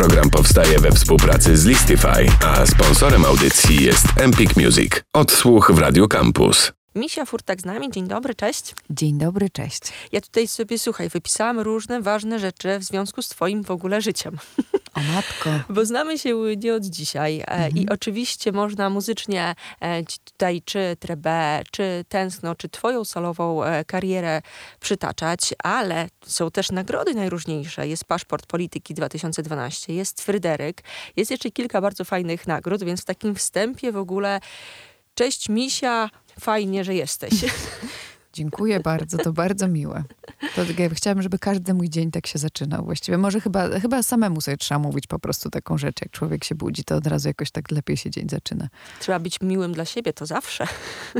Program powstaje we współpracy z Listify, a sponsorem audycji jest Empik Music. Odsłuch w Radio Campus. Misia Furtak z nami. Dzień dobry, cześć. Dzień dobry, cześć. Ja tutaj sobie, słuchaj, wypisałam różne ważne rzeczy w związku z twoim w ogóle życiem. O matko. Bo znamy się nie od dzisiaj mhm. i oczywiście można muzycznie e, tutaj czy Trebę, czy Tęskno, czy twoją solową e, karierę przytaczać, ale są też nagrody najróżniejsze. Jest Paszport Polityki 2012, jest Fryderyk, jest jeszcze kilka bardzo fajnych nagród, więc w takim wstępie w ogóle Cześć Misia, fajnie, że jesteś. Dziękuję bardzo, to bardzo miłe. To, ja chciałabym, żeby każdy mój dzień tak się zaczynał właściwie. Może chyba, chyba samemu sobie trzeba mówić po prostu taką rzecz, jak człowiek się budzi, to od razu jakoś tak lepiej się dzień zaczyna. Trzeba być miłym dla siebie, to zawsze.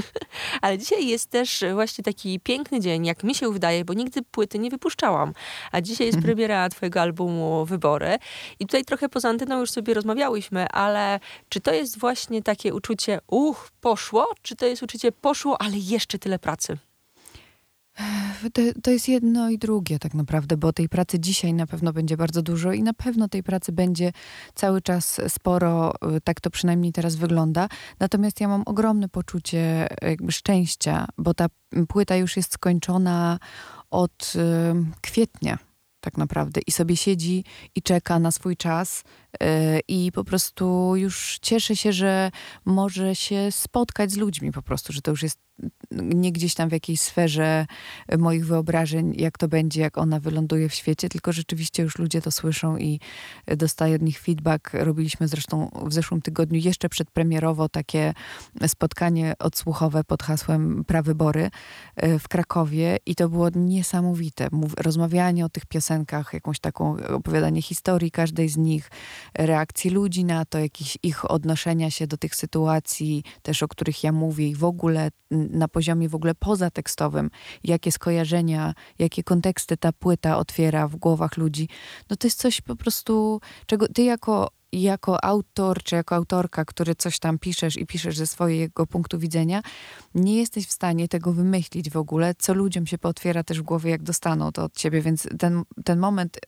Ale dzisiaj jest też właśnie taki piękny dzień, jak mi się wydaje, bo nigdy płyty nie wypuszczałam. A dzisiaj jest mhm. premiera twojego albumu Wybory. I tutaj trochę poza anteną już sobie rozmawiałyśmy, ale czy to jest właśnie takie uczucie, uch, poszło, czy to jest uczucie, poszło, ale jeszcze tyle pracy? To, to, jest jedno i drugie tak naprawdę, bo tej pracy dzisiaj na pewno będzie bardzo dużo i na pewno tej pracy będzie cały czas sporo, y, tak to przynajmniej teraz wygląda. Natomiast ja mam ogromne poczucie jakby szczęścia, bo ta płyta już jest skończona od y, kwietnia tak naprawdę i sobie siedzi i czeka na swój czas i po prostu już cieszy się, że może się spotkać z ludźmi po prostu, że to już jest nie gdzieś tam w jakiejś sferze moich wyobrażeń, jak to będzie, jak ona wyląduje w świecie, tylko rzeczywiście już ludzie to słyszą i dostaję od nich feedback. Robiliśmy zresztą w zeszłym tygodniu jeszcze przedpremierowo takie spotkanie odsłuchowe pod hasłem Prawybory e, w Krakowie i to było niesamowite. Rozmawianie o tych piosenkach, jakąś taką opowiadanie historii każdej z nich, reakcji ludzi na to, jakieś ich odnoszenia się do tych sytuacji, też o których ja mówię i w ogóle na poziomie w ogóle pozatekstowym, jakie skojarzenia, jakie konteksty ta płyta otwiera w głowach ludzi, no to jest coś po prostu, czego ty jako jako autor czy jako autorka, który coś tam piszesz i piszesz ze swojego punktu widzenia, nie jesteś w stanie tego wymyślić w ogóle, co ludziom się pootwiera też w głowie, jak dostaną to od ciebie. Więc ten, ten moment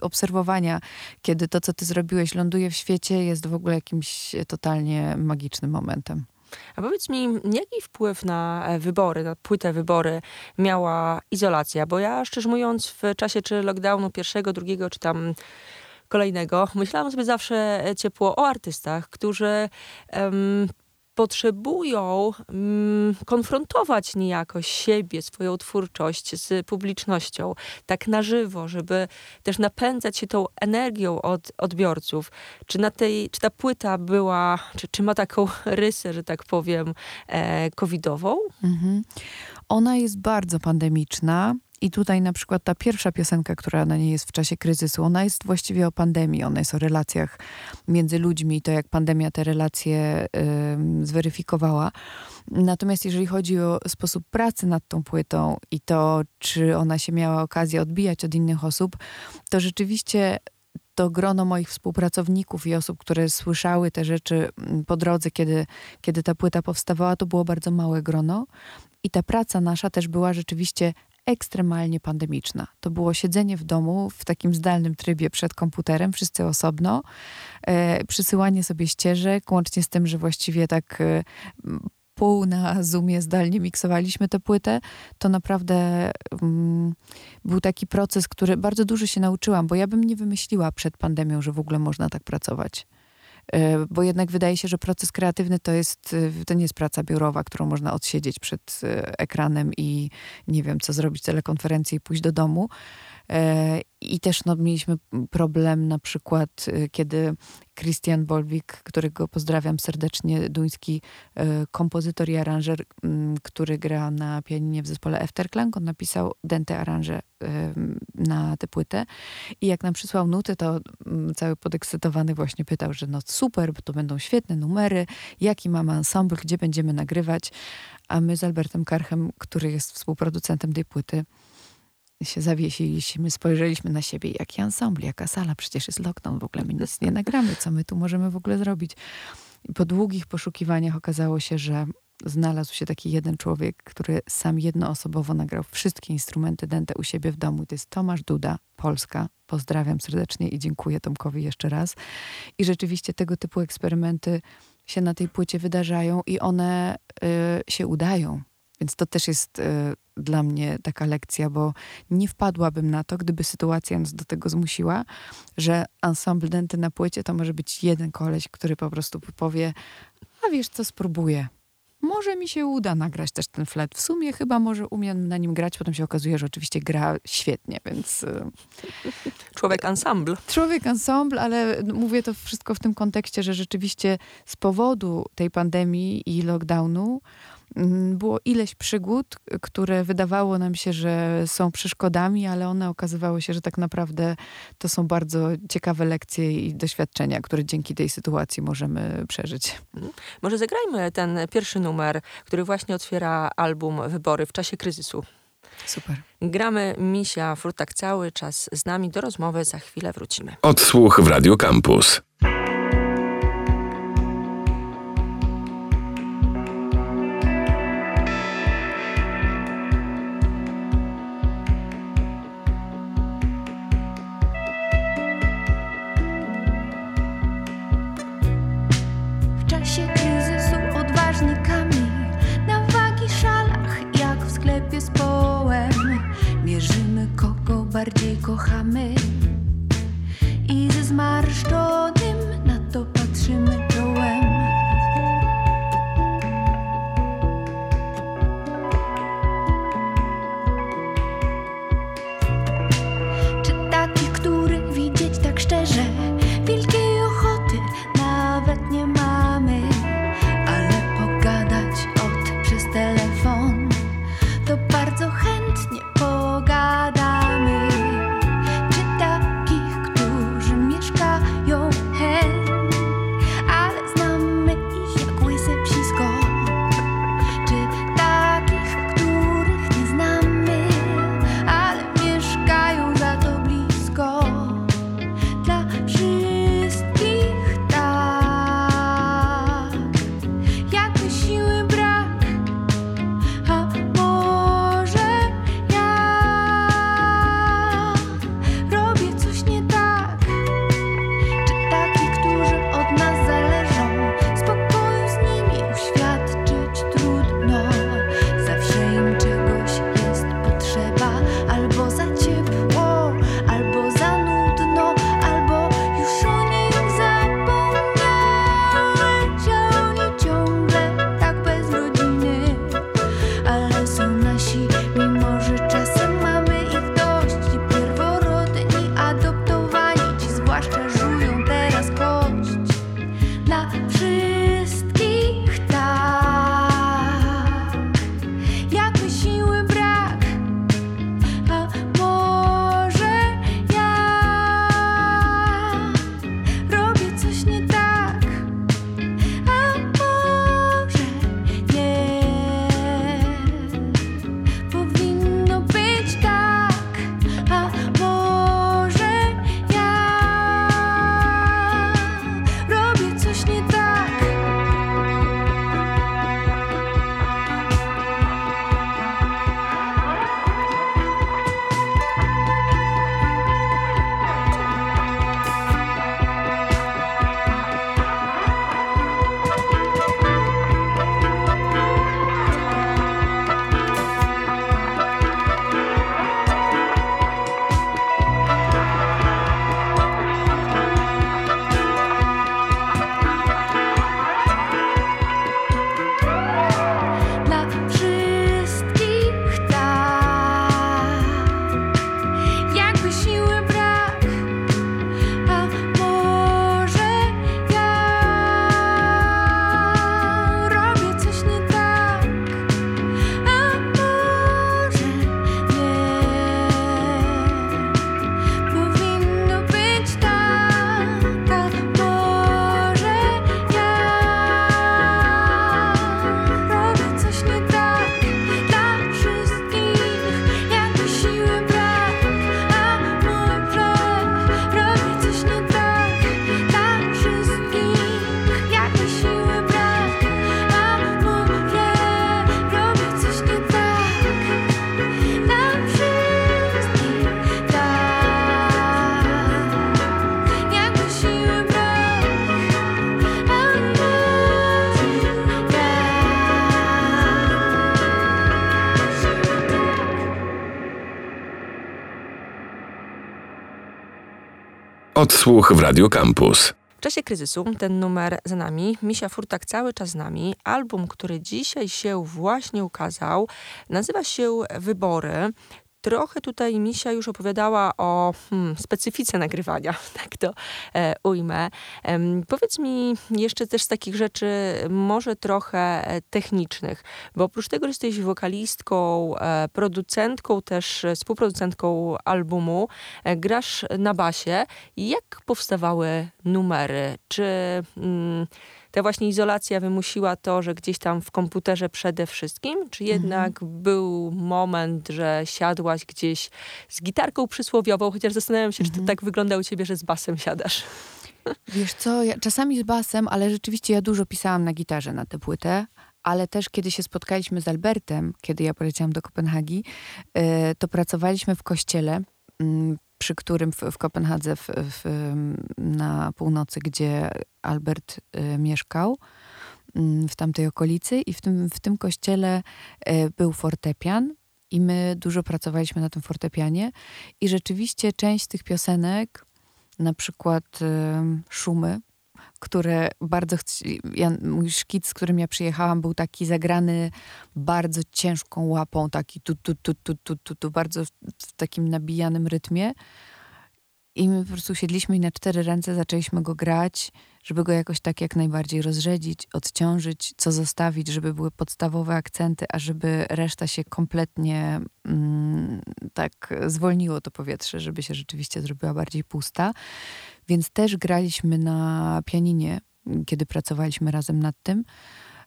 obserwowania, kiedy to, co ty zrobiłeś, ląduje w świecie, jest w ogóle jakimś totalnie magicznym momentem. A powiedz mi, jaki wpływ na e, wybory, na płytę wybory miała izolacja? Bo ja szczerze mówiąc w czasie czy lockdownu pierwszego, drugiego, czy tam kolejnego, myślałam sobie zawsze e, ciepło o artystach, którzy um, potrzebują mm, konfrontować niejako siebie, swoją twórczość z publicznością, tak na żywo, żeby też napędzać się tą energią od odbiorców. Czy, na tej, czy ta płyta była, czy, czy ma taką rysę, że tak powiem, e, covidową? Mhm. Ona jest bardzo pandemiczna. I tutaj na przykład ta pierwsza piosenka, która na niej jest w czasie kryzysu, ona jest właściwie o pandemii, ona jest o relacjach między ludźmi to, jak pandemia te relacje y, zweryfikowała. Natomiast jeżeli chodzi o sposób pracy nad tą płytą i to, czy ona się miała okazję odbijać od innych osób, to rzeczywiście to grono moich współpracowników i osób, które słyszały te rzeczy po drodze, kiedy, kiedy ta płyta powstawała, to było bardzo małe grono. I ta praca nasza też była rzeczywiście ekstremalnie pandemiczna. To było siedzenie w domu w takim zdalnym trybie przed komputerem, wszyscy osobno, e, przysyłanie sobie ścieżek, łącznie z tym, że właściwie tak e, pół na Zoomie zdalnie miksowaliśmy tę płytę, to naprawdę mm, był taki proces, który bardzo dużo się nauczyłam, bo ja bym nie wymyśliła przed pandemią, że w ogóle można tak pracować. E, bo jednak wydaje się, że proces kreatywny to jest, e, to nie jest praca biurowa, którą można odsiedzieć przed e, ekranem i nie wiem, co zrobić telekonferencję i pójść do domu. I też no, mieliśmy problem na przykład, kiedy Christian Bolwik, którego pozdrawiam serdecznie, duński kompozytor i aranżer, który gra na pianinie w zespole Efterklang, on napisał dente aranże na tę płytę. I jak nam przysłał nuty, to cały podekscytowany właśnie pytał, że no super, to będą świetne numery, jaki mamy ensemble, gdzie będziemy nagrywać. A my z Albertem Karchem, który jest współproducentem tej płyty, się zawiesiliśmy, spojrzeliśmy na siebie, jaki ensemble, jaka sala, przecież jest lockdown, w ogóle my nic nie nagramy, co my tu możemy w ogóle zrobić. Po długich poszukiwaniach okazało się, że znalazł się taki jeden człowiek, który sam jednoosobowo nagrał wszystkie instrumenty dęte u siebie w domu. To jest Tomasz Duda, Polska. Pozdrawiam serdecznie i dziękuję Tomkowi jeszcze raz. I rzeczywiście tego typu eksperymenty się na tej płycie wydarzają i one y, się udają. Więc to też jest y, dla mnie taka lekcja, bo nie wpadłabym na to, gdyby sytuacja nas do tego zmusiła, że ensemble denty na płycie to może być jeden koleś, który po prostu powie, a wiesz co, spróbuję. Może mi się uda nagrać też ten flet. W sumie chyba może umiem na nim grać. Potem się okazuje, że oczywiście gra świetnie, więc... Y, człowiek ensemble. Człowiek ensemble, ale mówię to wszystko w tym kontekście, że rzeczywiście z powodu tej pandemii i lockdownu było ileś przygód, które wydawało nam się, że są przeszkodami, ale one okazywały się, że tak naprawdę to są bardzo ciekawe lekcje i doświadczenia, które dzięki tej sytuacji możemy przeżyć. Mhm. Może zagrajmy ten pierwszy numer, który właśnie otwiera album Wybory w czasie kryzysu. Super. Gramy Misia Frutak cały czas z nami. Do rozmowy za chwilę wrócimy. Odsłuch w Radio Campus. Odsłuch w Radio Campus. W czasie kryzysu ten numer za nami, Misia Furtak cały czas z nami. Album, który dzisiaj się właśnie ukazał, nazywa się Wybory. Trochę tutaj Misia już opowiadała o hmm, specyfice nagrywania, tak to e, ujmę. E, powiedz mi jeszcze też z takich rzeczy, może trochę e, technicznych, bo oprócz tego, że jesteś wokalistką, e, producentką, też współproducentką albumu, e, grasz na basie. Jak powstawały numery? Czy... Mm, ta właśnie izolacja wymusiła to, że gdzieś tam w komputerze przede wszystkim, czy jednak mhm. był moment, że siadłaś gdzieś z gitarką przysłowiową, chociaż zastanawiam się, mhm. czy to mhm. tak wygląda u ciebie, że z basem siadasz. Wiesz co, ja, czasami z basem, ale rzeczywiście ja dużo pisałam na gitarze na tę płytę, ale też kiedy się spotkaliśmy z Albertem, kiedy ja poleciałam do Kopenhagi, e, to pracowaliśmy w kościele mm, przy którym w, w Kopenhadze w, w, na północy, gdzie Albert y, mieszkał, y, w tamtej okolicy i w tym, w tym kościele y, był fortepian i my dużo pracowaliśmy na tym fortepianie i rzeczywiście część z tych piosenek, na przykład Szumy, które bardzo ja, mój szkic, z którym ja przyjechałam, był taki zagrany bardzo ciężką łapą, taki tu, tu, tu, tu, tu, tu, tu bardzo w takim nabijanym rytmie. I my po prostu siedliśmy i na cztery ręce zaczęliśmy go grać, żeby go jakoś tak jak najbardziej rozrzedzić, odciążyć, co zostawić, żeby były podstawowe akcenty, a żeby reszta się kompletnie mm, tak zwolniło to powietrze, żeby się rzeczywiście zrobiła bardziej pusta. Więc też graliśmy na pianinie, kiedy pracowaliśmy razem nad tym.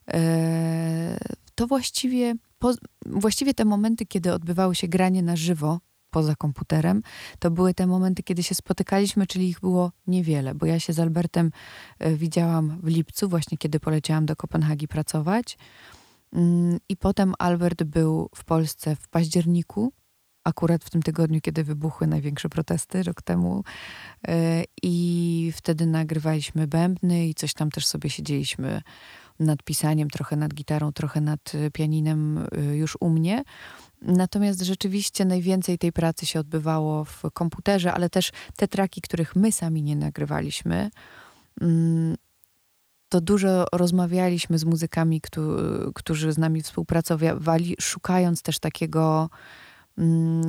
E, to właściwie, po, właściwie te momenty, kiedy odbywało się granie na żywo, poza komputerem, to były te momenty, kiedy się spotykaliśmy, czyli ich było niewiele, bo ja się z Albertem e, widziałam w lipcu, właśnie kiedy poleciałam do Kopenhagi pracować. Mm, I potem Albert był w Polsce w październiku, akurat w tym tygodniu, kiedy wybuchły największe protesty rok temu. E, I wtedy nagrywaliśmy bębny i coś tam też sobie siedzieliśmy nad pisaniem, trochę nad gitarą, trochę nad pianinem e, już u mnie. Natomiast rzeczywiście najwięcej tej pracy się odbywało w komputerze, ale też te traki, których my sami nie nagrywaliśmy, mm, to dużo rozmawialiśmy z muzykami, którzy z nami współpracowali, szukając też takiego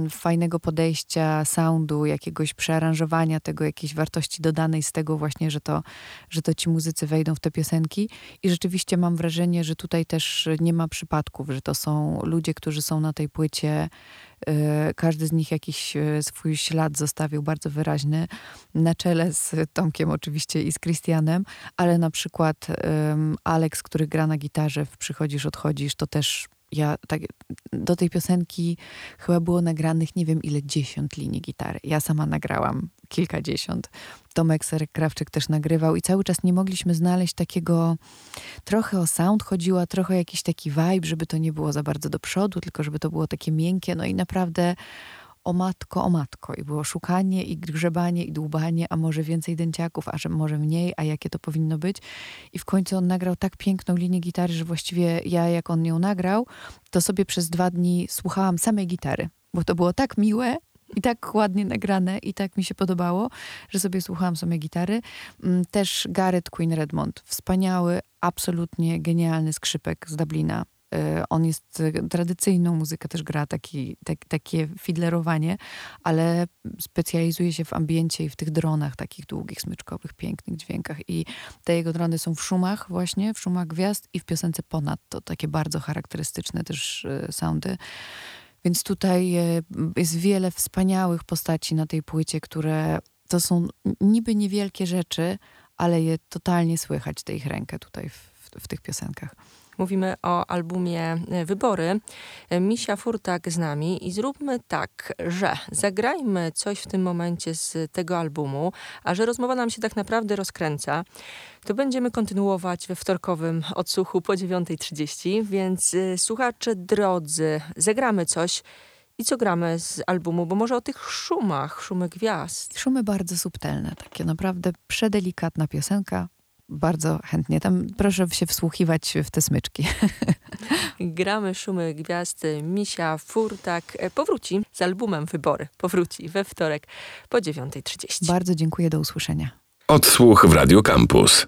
fajnego podejścia, soundu, jakiegoś przearanżowania tego, jakiejś wartości dodanej z tego właśnie, że to, że to ci muzycy wejdą w te piosenki. I rzeczywiście mam wrażenie, że tutaj też nie ma przypadków, że to są ludzie, którzy są na tej płycie. Y, każdy z nich jakiś y, swój ślad zostawił bardzo wyraźny, na czele z Tomkiem oczywiście i z Christianem, ale na przykład um, Alex, który gra na gitarze w Przychodzisz, Odchodzisz, to też ja tak, do tej piosenki chyba było nagranych nie wiem ile, dziesiąt linii gitary. Ja sama nagrałam kilkadziesiąt. Tomek Serek-Krawczyk też nagrywał i cały czas nie mogliśmy znaleźć takiego, trochę o sound chodziła, trochę jakiś taki vibe, żeby to nie było za bardzo do przodu, tylko żeby to było takie miękkie, no i naprawdę o matko, o matko. I było szukanie i grzebanie i dłubanie, a może więcej dęciaków, a że może mniej, a jakie to powinno być. I w końcu on nagrał tak piękną linię gitary, że właściwie ja, jak on ją nagrał, to sobie przez dwa dni słuchałam samej gitary, bo to było tak miłe, i tak ładnie nagrane i tak mi się podobało, że sobie słuchałam samej gitary. Mm, też Gareth Queen Redmond, wspaniały, absolutnie genialny skrzypek z Dublina. Y, on jest y, tradycyjną muzykę, też gra taki, tak, takie fidlerowanie, ale specjalizuje się w ambiencie i w tych dronach takich długich, smyczkowych, pięknych dźwiękach. I te jego drony są w szumach właśnie, w szumach gwiazd i w piosence ponadto. Takie bardzo charakterystyczne też y, soundy. Więc tutaj jest wiele wspaniałych postaci na tej płycie, które to są niby niewielkie rzeczy, ale je totalnie słychać, tę ich rękę tutaj w, w, w tych piosenkach. Mówimy o albumie e, Wybory. E, Misia Furtak z nami i zróbmy tak, że zagrajmy coś w tym momencie z tego albumu, a że rozmowa nam się tak naprawdę rozkręca, to będziemy kontynuować we wtorkowym odsłuchu po 9.30, więc e, słuchacze drodzy, zagramy coś. I co gramy z albumu? Bo może o tych szumach, szumy gwiazd. Szumy bardzo subtelne, takie naprawdę przedelikatna piosenka, bardzo chętnie. Tam proszę się wsłuchiwać w te smyczki. Gramy szumy gwiazd. Misia Furtak e, powróci z albumem Wybory. Powróci we wtorek po 9.30. Bardzo dziękuję, do usłyszenia. Odsłuch w Radio Campus.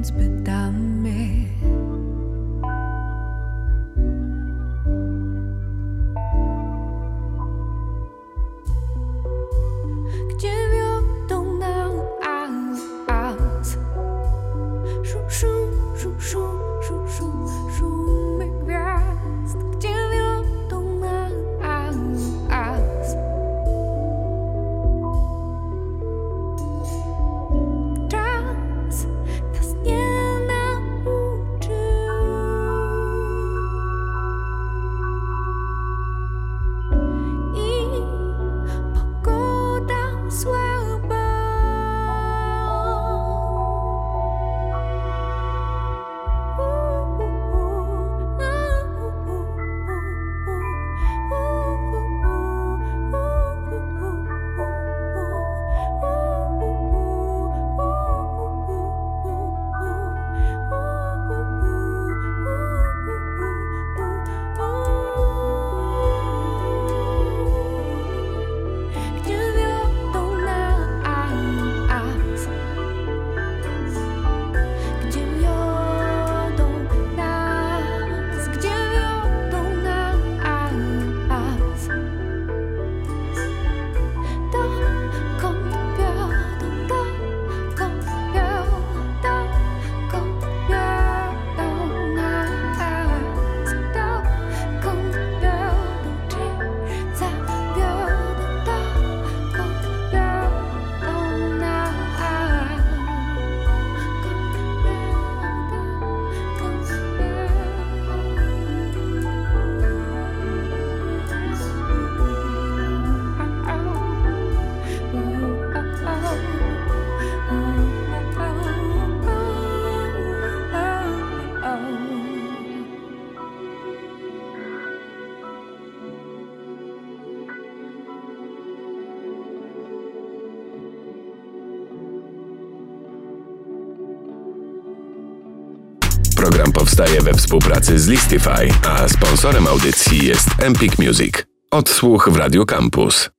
Więc pytamy powstaje we współpracy z Listify, a sponsorem audycji jest Empik Music. Odsłuch w Radio Campus.